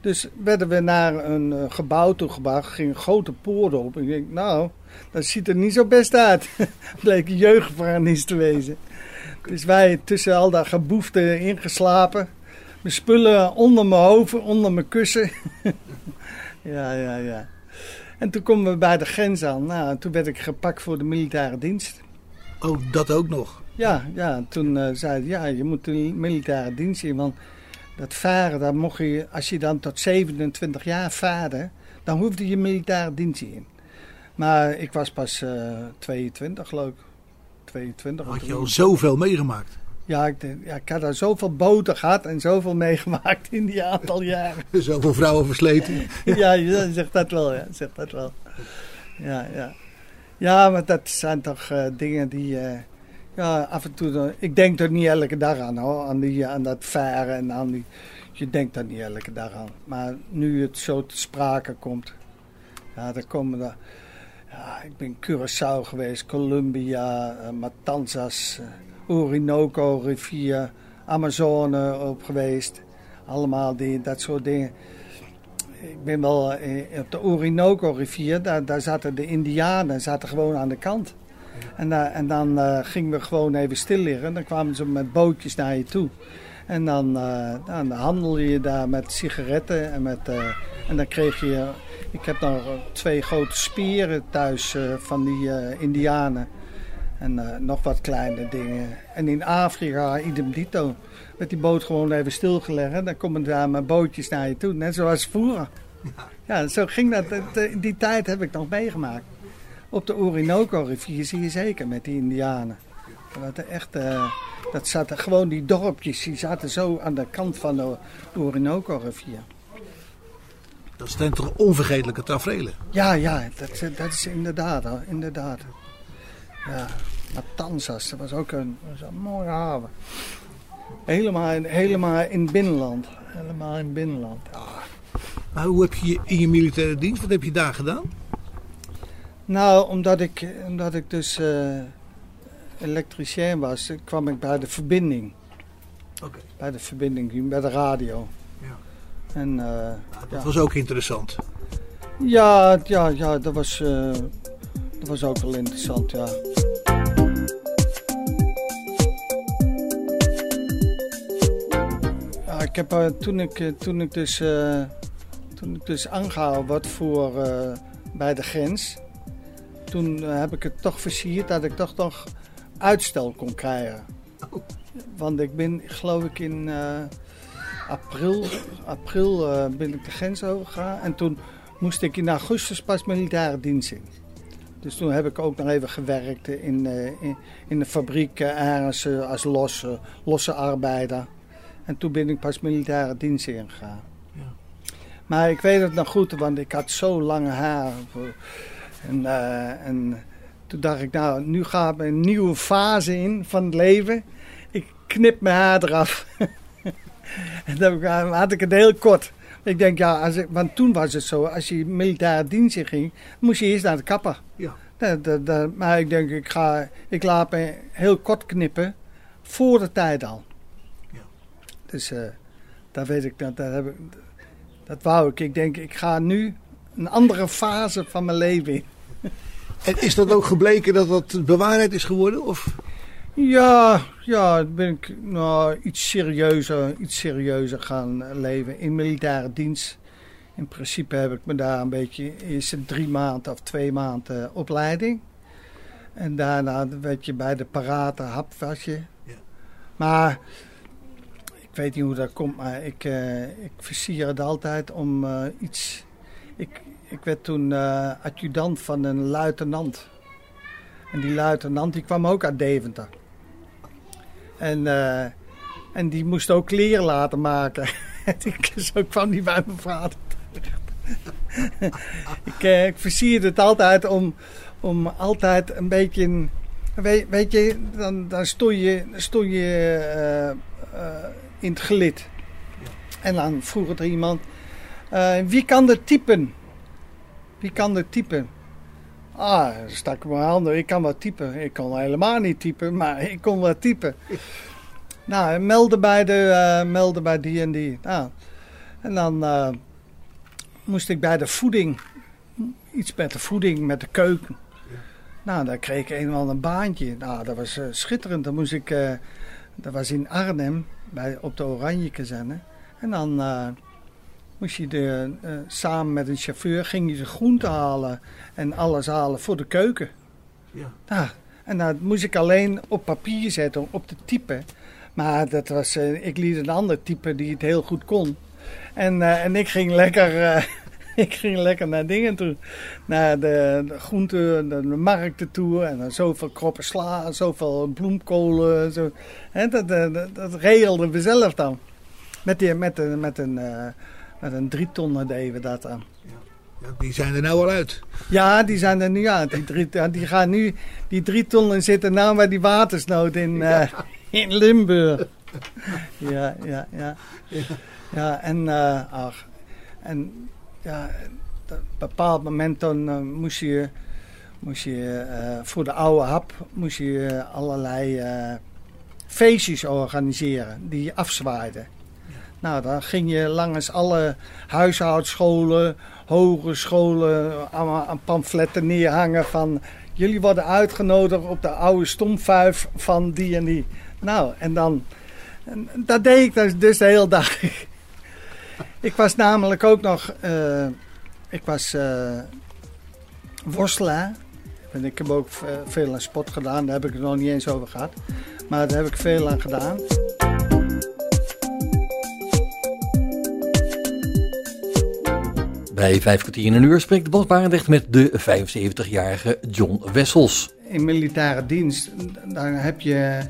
Dus werden we naar een uh, gebouw toegebracht, ging een grote poort op. Ik denk, nou, dat ziet er niet zo best uit. Bleek een te wezen. Dus wij tussen al dat geboefte ingeslapen. Mijn spullen onder mijn hoofd, onder mijn kussen. ja, ja, ja. En toen komen we bij de grens aan. Nou, toen werd ik gepakt voor de militaire dienst. Oh, dat ook nog? Ja, ja. Toen uh, zei ja, je moet de militaire dienst in, want dat varen, dan mocht je, als je dan tot 27 jaar vaarde, dan hoefde je militaire dienst in. Maar ik was pas uh, 22 geloof ik. 22. Had je al zoveel meegemaakt? Ja ik, ja, ik had al zoveel boten gehad en zoveel meegemaakt in die aantal jaren. zoveel vrouwen versleten. ja, je zegt dat wel, ja. Zegt dat wel. Ja, ja. Ja, maar dat zijn toch uh, dingen die... Ja, af en toe. Ik denk er niet elke dag aan hoor. Aan, die, aan dat varen en aan die. Je denkt er niet elke dag aan. Maar nu het zo te sprake komt. Ja, dan komen er. Ja, ik ben Curaçao geweest, Colombia, uh, Matanzas, Orinoco rivier, Amazone op geweest. Allemaal die, dat soort dingen. Ik ben wel op de Orinoco rivier, daar, daar zaten de Indianen zaten gewoon aan de kant. En, uh, en dan uh, gingen we gewoon even stil liggen. Dan kwamen ze met bootjes naar je toe. En dan, uh, dan handelde je daar met sigaretten. En, met, en dan kreeg je... Ik heb nog twee grote spieren thuis van die indianen. En nog wat kleine dingen. En in Afrika, idem dito. Werd die boot gewoon even stilgelegd. Dan komen daar met bootjes naar je toe. Net zoals vroeger. Ja, zo ging dat. Die tijd heb ik nog meegemaakt. Op de Orinoco-rivier zie je zeker met die indianen. Dat, echt, uh, dat zaten gewoon die dorpjes, die zaten zo aan de kant van de Orinoco-rivier. Dat zijn toch onvergetelijke tafereelen? Ja, ja, dat, dat is inderdaad, inderdaad. Ja, Matanzas, dat was ook een, was een mooie haven. Helemaal, in, helemaal in het binnenland. Helemaal in het binnenland. Ja. Maar hoe heb je in je militaire dienst, wat heb je daar gedaan? Nou, omdat ik, omdat ik dus uh, elektricien was, kwam ik bij de verbinding. Okay. Bij de verbinding, bij de radio. Ja. En, uh, nou, dat ja. was ook interessant. Ja, ja, ja dat, was, uh, dat was ook wel interessant, ja. ja ik heb, toen, ik, toen, ik dus, toen ik dus aangehouden werd voor, bij de grens toen heb ik het toch versierd dat ik toch nog uitstel kon krijgen. Oh. Want ik ben, geloof ik, in uh, april, april uh, ben ik de grens overgegaan. En toen moest ik in augustus pas militaire dienst in. Dus toen heb ik ook nog even gewerkt in, uh, in, in, de fabriek ergens als losse, losse arbeider. En toen ben ik pas militaire dienst ingegaan. Ja. Maar ik weet het nog goed, want ik had zo lange haar. En, eh, en toen dacht ik, nou, nu gaat een nieuwe fase in van het leven. Ik knip mijn haar eraf. en dan had ik het heel kort. Ik denk, ja, als ik, want toen was het zo, als je militaire dienst in ging, moest je eerst naar de kapper. Ja. Dat, dat, dat- maar ik denk, ik, ga, ik laat me heel kort knippen, voor de tijd al. Ja. Dus eh dat weet ik, dat, dat, heb ik, dat wou ik. Ik denk, ik ga nu een andere fase van mijn leven in. En is dat ook gebleken dat dat bewaarheid is geworden? Of? Ja, ja, ben ik nou, iets serieuzer, iets serieuzer gaan leven in militaire dienst. In principe heb ik me daar een beetje, is het drie maanden of twee maanden opleiding. En daarna werd je bij de parate hap was je. Ja. Maar ik weet niet hoe dat komt, maar ik, eh, ik versier het altijd om eh, iets. Ik, ik werd toen eh, adjudant van een luitenant. En die luitenant die kwam ook uit Deventer. En, eh, en die moest ook kleren laten maken. Zo kwam die bij mijn vader ik, eh, ik versierde het altijd om, om altijd een beetje... Weet, weet je, dan, dan stond je, stond je in het gelid. En dan vroeg er iemand... wie kan er typen? Wie kan er typen? Ah, stak ik mijn handen. Ik kan wat typen. Ik kon helemaal niet typen, maar ik kon wat typen. nou, melden bij, de, eh, melden bij die en die. Nou, en dan eh, moest ik bij de voeding. Iets met de voeding, met de keuken. Nou, daar kreeg ik eenmaal een baantje. Nou, dat was eh, schitterend. Dan moest ik... dat was in Arnhem, bij, op de Oranje kazerne. En dan moest je de, eh, samen met een chauffeur... ging je de groenten halen en alles halen voor de keuken. Ja. Nou, en dat moest ik alleen op papier zetten, op de type. Maar dat was, eh, ik liet een ander type die het heel goed kon. En, eh, en ik ging lekker... ik ging lekker naar dingen toe. Naar de, de groenten, de, de markten toe. En dan zoveel kroppen sla, zoveel bloemkolen. Zo. Hè, dat, dat, regelden we zelf dan. Met, die, met, een, met, een, met een drietonner deden we dat dan. Ja, die zijn er nou al uit. Ja, die zijn er nu aan. Die, drie, die gaan nu, die drie tonnen zitten nou bij die watersnood in, eh, in Limburg. Ja, ja, ja. Ja, en, eh, ach, en ja, op een bepaald moment dan eh, moest je, moest je eh, voor de oude hap moest je allerlei eh, feestjes organiseren die je afzwaaiden. Nou, dan ging je langs alle huishoudscholen, hogescholen, allemaal aan pamfletten neerhangen van... Jullie worden uitgenodigd op de oude stomvijf van die en die. Nou, en dan... Dat deed ik dus- dus de hele dag. ik was namelijk ook nog... eh, ik was eh, worstelaar. En ik heb ook eh, veel aan sport gedaan. Daar heb ik het nog niet eens over gehad. Maar daar heb ik veel aan gedaan. Bij vijf kwartier in een uur spreekt Bas met de 75-jarige John Wessels. in militaire dienst, dan heb je,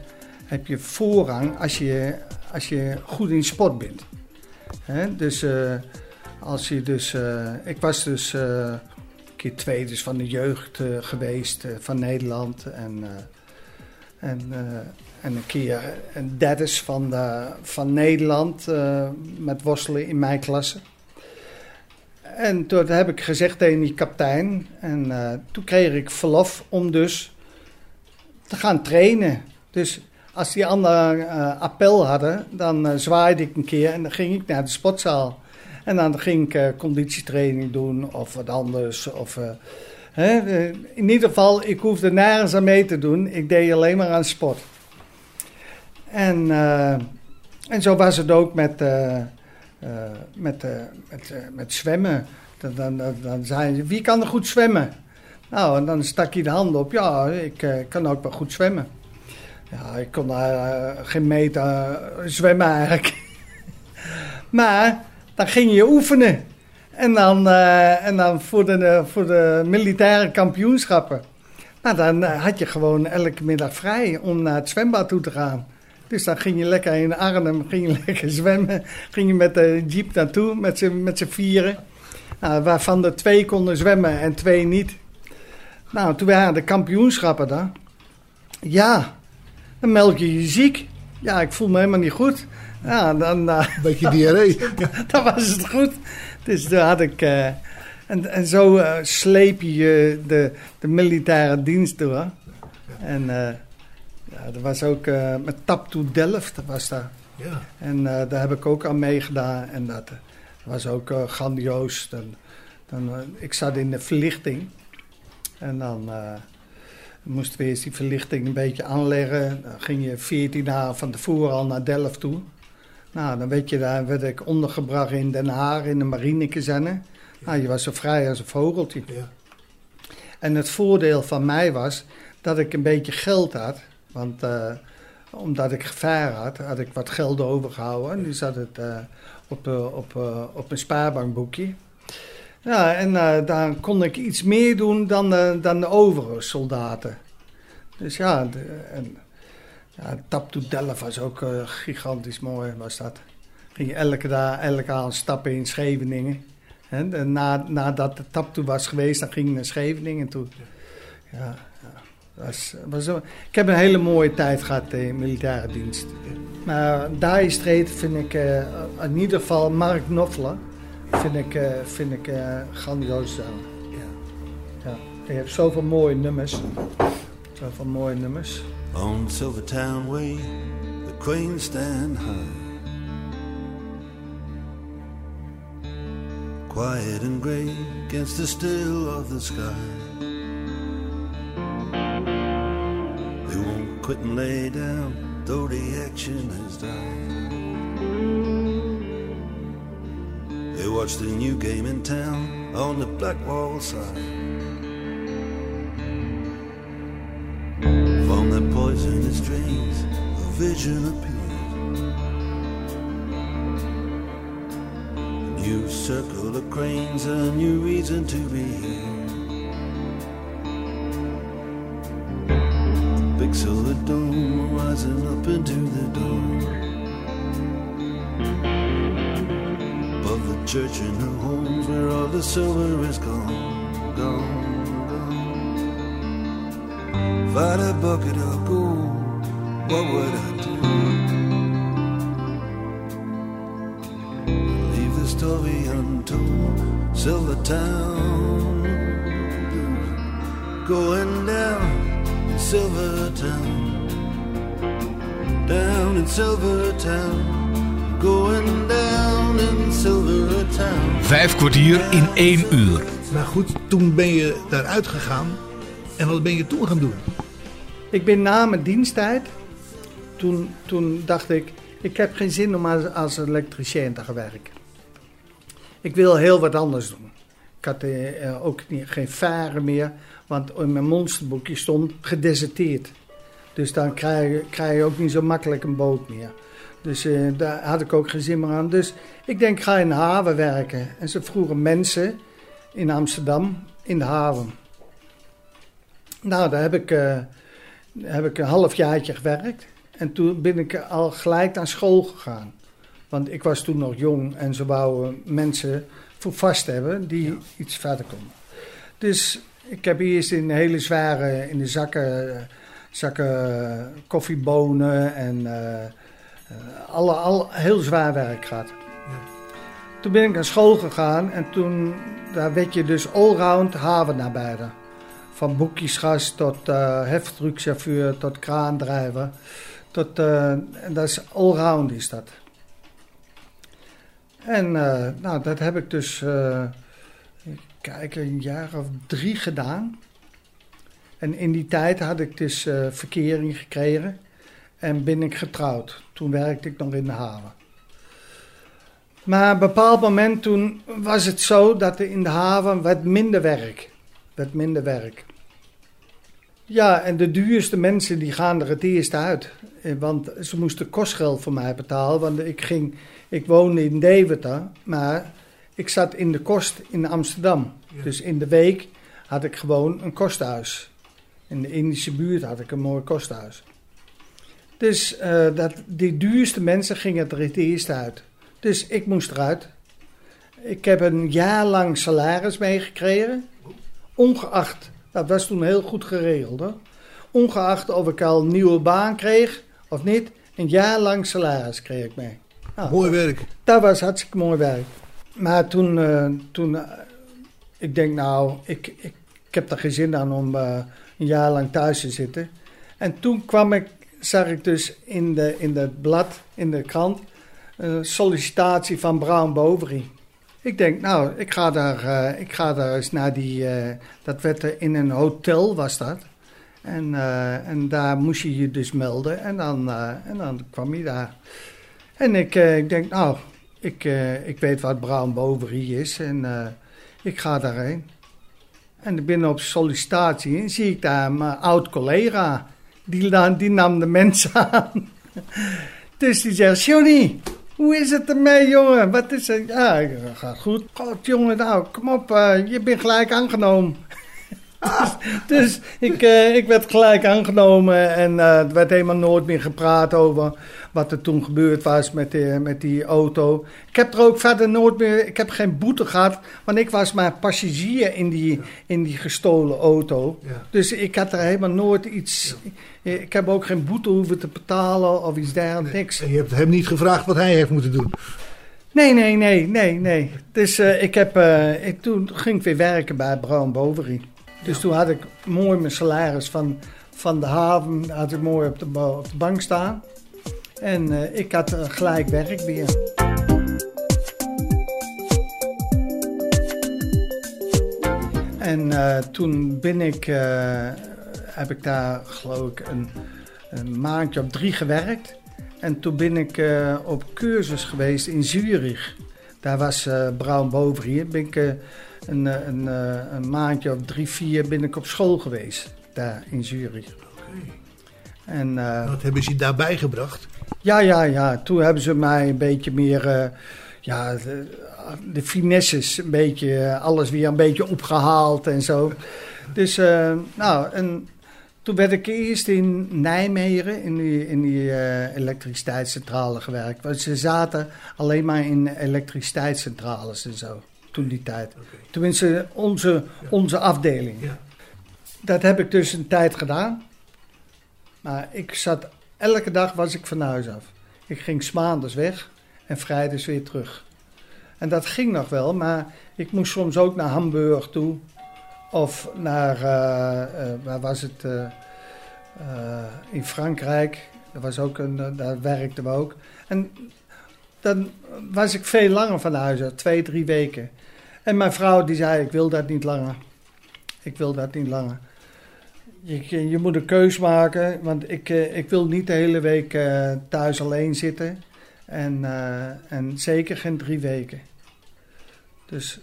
heb je voorrang als je, als je goed in sport bent. Dus eh, als je dus, eh, ik was dus eh, een keer tweede dus van de jeugd geweest van Nederland en, en, en een keer een derde van, de, van Nederland met worstelen in mijn klasse. En toen heb ik gezegd tegen die kapitein. En eh, toen kreeg ik verlof om dus te gaan trainen. Dus als die anderen eh, appel hadden, dan eh, zwaaide ik een keer en dan ging ik naar de sportzaal. En dan ging ik conditietraining doen of wat anders. Of, hè, in ieder geval, ik hoefde nergens aan mee te doen. Ik deed alleen maar aan sport. En, en zo was het ook met, met, eh, met, eh, met zwemmen. Dan, dan, dan, zei je, wie kan er goed zwemmen? Nou, en dan stak hij de hand op. Ja, ik eh, kan ook wel goed zwemmen. Ja, ik kon daar eh, geen meter eh, zwemmen eigenlijk. maar dan ging je oefenen. En dan, eh, en dan voor, de, voor de militaire kampioenschappen. Nou, dan eh, had je gewoon elke middag vrij om naar het zwembad toe te gaan. Dus dan ging je lekker in Arnhem, ging je lekker zwemmen. Ging je met de jeep naartoe, met z'n met z'n vieren. Nou, waarvan er twee konden zwemmen en twee niet. Nou, toen waren de kampioenschappen daar. Ja, dan melk je je ziek. Ja, ik voel me helemaal niet goed. Ja, dan, eh, Beetje diarree. dan was het goed. Dus toen had ik... eh, en, en zo eh, sleep je de, de militaire dienst door. En ja, er was ook eh, met Tap to Delft was daar. Ja. En eh, daar heb ik ook aan meegedaan. En dat eh, was ook grandioos. Dan, dan, ik zat in de verlichting. En dan moesten we eerst die verlichting een beetje aanleggen. Dan ging je 14 dagen van tevoren al naar Delft toe. Nou, dan werd, je daar, werd ik ondergebracht in Den Haag in de marinekazerne. Nou, je was zo vrij als een vogeltje. Ja. En het voordeel van mij was dat ik een beetje geld had. Want eh, omdat ik gevaar had, had ik wat geld overgehouden. En nu zat het eh, op, eh, op, op een spaarbankboekje. Ja, en daar kon ik iets meer doen dan, dan de overige soldaten. Dus ja, de, en, ja Tap to Delft was ook gigantisch mooi, was dat. Ging elke dag, elke avond stappen in Scheveningen. En na, nadat de tap toe was geweest, dan ging ik naar Scheveningen toe. Ja. Was, was. Ik heb een hele mooie tijd gehad in militaire dienst. Maar Dire Straits vind ik eh, in ieder geval Mark Knopfler vind ik, eh, vind ik eh, grandioos. Ja. Ja. Je hebt zoveel mooie nummers. Zoveel mooie nummers. On Silvertown Way, the queen stand high. Quiet and grey against the still of the sky. Quit and lay down, though the action has died. They watch the new game in town on the black wall side. From the poisonous dreams, a vision appeared. A new circle of cranes, a new reason to be here. Big silver dome rising up into the dawn. Above the church and the homes where all the silver is gone, gone, gone. Had a bucket of gold, what would I do? Leave the story untold. Silver Town, going down in Silver Town, down in Silver Town, going down in Silver Town. Vijf kwartier in één uur. Maar goed, toen ben je daaruit gegaan. En wat ben je toen gaan doen? Ik ben na mijn diensttijd, toen, toen dacht ik, ik heb geen zin om als, als elektricien te gaan werken. Ik wil heel wat anders doen. Ik had eh, eh, ook niet, geen varen meer, want in mijn monsterboekje stond gedeserteerd. Dus dan krijg, je- krijg je ook niet zo makkelijk een boot meer. Dus eh, daar had ik ook geen zin meer aan. Dus ik denk, ga in de haven werken. En ze vroegen mensen in Amsterdam in de haven. Nou, daar heb ik, eh, heb ik een halfjaartje gewerkt. En toen ben ik al gelijk naar school gegaan. Want ik was toen nog jong en ze wouden mensen voor vast hebben die iets verder konden. Dus ik heb eerst in hele zware, in de zakken, zakken koffiebonen en eh, eh, alle, al, heel zwaar werk gehad. Toen ben ik naar school gegaan en toen daar werd je dus allround havenarbeider. Van boekjesgast tot eh heftruckchauffeur tot kraandrijver. Tot, en dat is allround is dat. En nou, dat heb ik dus, kijk, een jaar of drie gedaan. En in die tijd had ik dus eh, verkering gekregen en ben ik getrouwd. Toen werkte ik nog in de haven. Maar op een bepaald moment toen was het zo dat er in de haven wat minder werk. Wat minder werk. Ja, en de duurste mensen die gaan er het eerst uit. Eh, Want ze moesten kostgeld voor mij betalen. Want ik, ging, ik woonde in Deventer, maar ik zat in de kost in Amsterdam. Dus in de week had ik gewoon een kosthuis. In de Indische buurt had ik een mooi kosthuis. Dus eh, dat, die duurste mensen gingen er het eerst uit. Dus ik moest eruit. Ik heb een jaar lang salaris meegekregen. Ongeacht Dat was toen heel goed geregeld. Hoor. Ongeacht of ik al een nieuwe baan kreeg of niet, een jaar lang salaris kreeg ik mee. Nou, Mooi werk. dat was hartstikke mooi werk. Maar toen, eh, toen eh, ik denk nou, ik, ik, heb er geen zin aan om eh, een jaar lang thuis te zitten. En toen kwam ik, zag ik dus in, de, in het blad, in de krant, sollicitatie van Brown Boveri. Ik denk, nou, ik ga daar, ik ga daar eens naar die, dat werd er in een hotel was dat. En, en daar moest je je dus melden en dan, en dan kwam je daar. En ik, ik denk, nou, ik, eh, ik weet wat Brown Boveri is en eh, ik ga daarheen. En binnen op sollicitatie en zie ik daar mijn oud collega. Die, die nam de mensen aan. Dus die zegt, Johnny, hoe is het ermee, jongen? Wat is het? Ja, ik gaat goed. God, jongen, nou, kom op, eh, je bent gelijk aangenomen. dus dus ik, ik werd gelijk aangenomen en er werd helemaal nooit meer gepraat over wat er toen gebeurd was met, die- met die auto. Ik heb er ook verder nooit meer, ik heb geen boete gehad, want ik was maar passagier in die, in die gestolen auto. Ja. Dus ik had er helemaal nooit iets, ik heb ook geen boete hoeven te betalen of iets dergelijks, niks. En je hebt hem niet gevraagd wat hij heeft moeten doen. Nee, nee, nee, nee, nee. Dus eh, ik heb, eh, ik, toen ging ik weer werken bij Brown Boveri. Dus toen had ik mooi mijn salaris van, van de haven had ik mooi op de, op de bank staan. En eh, ik had eh, gelijk werk weer. En eh, toen ben ik, heb ik daar geloof ik een, een maandje op drie gewerkt. En toen ben ik op cursus geweest in Zurich. Daar was eh Brown Boveri. Ben ik een, een, een maandje of drie, vier ben ik op school geweest. Daar in Zurich. En eh, Wat hebben ze daarbij gebracht? Ja, ja, ja. Toen hebben ze mij een beetje meer... eh, ja, de, de finesses, een beetje, eh, alles weer een beetje opgehaald en zo. Dus, eh, nou, en toen werd ik eerst in Nijmegen in die, in die elektriciteitscentrale gewerkt. Want ze zaten alleen maar in elektriciteitscentrales en zo, toen die tijd. Tenminste, onze, onze afdeling. Ja. Dat heb ik dus een tijd gedaan. Maar ik zat, elke dag was ik van huis af. Ik ging 's maandags weg en vrijdags weer terug. En dat ging nog wel, maar ik moest soms ook naar Hamburg toe. Of naar, eh, eh, waar was het? eh, in Frankrijk. Was ook een, daar werkten we ook. En dan was ik veel langer van huis uit, twee, drie weken. En mijn vrouw die zei, ik wil dat niet langer. Ik wil dat niet langer. Je, je moet een keus maken, want ik, eh, ik wil niet de hele week eh, thuis alleen zitten. En, eh, en zeker geen drie weken. Dus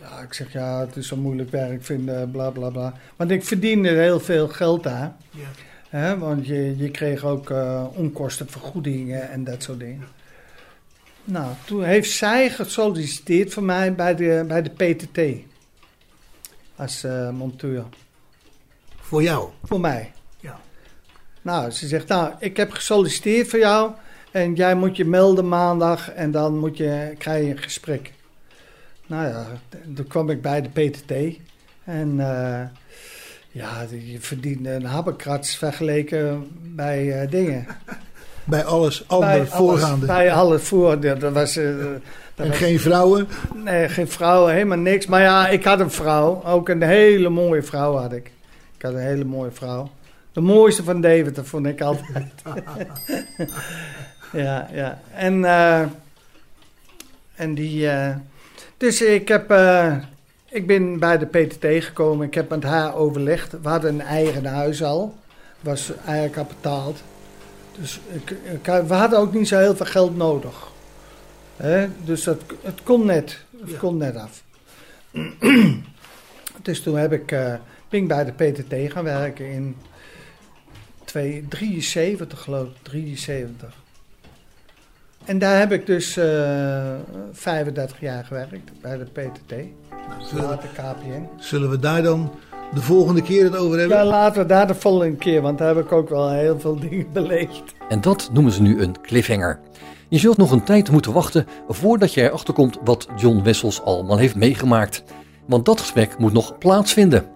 ja, ik zeg ja, het is zo moeilijk werk vinden, bla bla bla. Want ik verdiende heel veel geld daar. Ja. Hè, want je, je kreeg ook eh, onkostenvergoedingen en dat soort dingen. Nou, toen heeft zij gesolliciteerd voor mij bij de, bij de PTT. Als eh, monteur. Voor jou. Voor mij. Ja. Nou, ze zegt, nou, ik heb gesolliciteerd voor jou. En jij moet je melden maandag en dan moet je, krijg je een gesprek. Nou ja, toen kwam ik bij de PTT. En eh, ja, je verdiende een habbekrats vergeleken bij eh, dingen. Bij alles andere bij voorgaande. Alles, bij alle voor. Dat was, eh, dat en was- geen vrouwen. Nee, geen vrouw, helemaal niks. Maar ja, ik had een vrouw. Ook een hele mooie vrouw had ik. Had een hele mooie vrouw. De mooiste van Deventer vond ik altijd. ja, ja. En, eh, en die... eh, dus ik heb... eh, ik ben bij de PTT gekomen. Ik heb met haar overlegd. We hadden een eigen huis al. Was eigenlijk al betaald. Dus ik, ik, we hadden ook niet zo heel veel geld nodig. Hè? Dus dat, het kon net. Het Ja. kon net af. dus toen heb ik, ben ik bij de PTT gaan werken in 2, 73 geloof ik. 73. En daar heb ik dus eh 35 jaar gewerkt bij de PTT. Later KPN. Zullen we daar dan de volgende keer het over hebben? Ja, laten we daar de volgende keer, want daar heb ik ook wel heel veel dingen beleefd. En dat noemen ze nu een cliffhanger. Je zult nog een tijd moeten wachten voordat je erachter komt wat John Wessels allemaal heeft meegemaakt. Want dat gesprek moet nog plaatsvinden.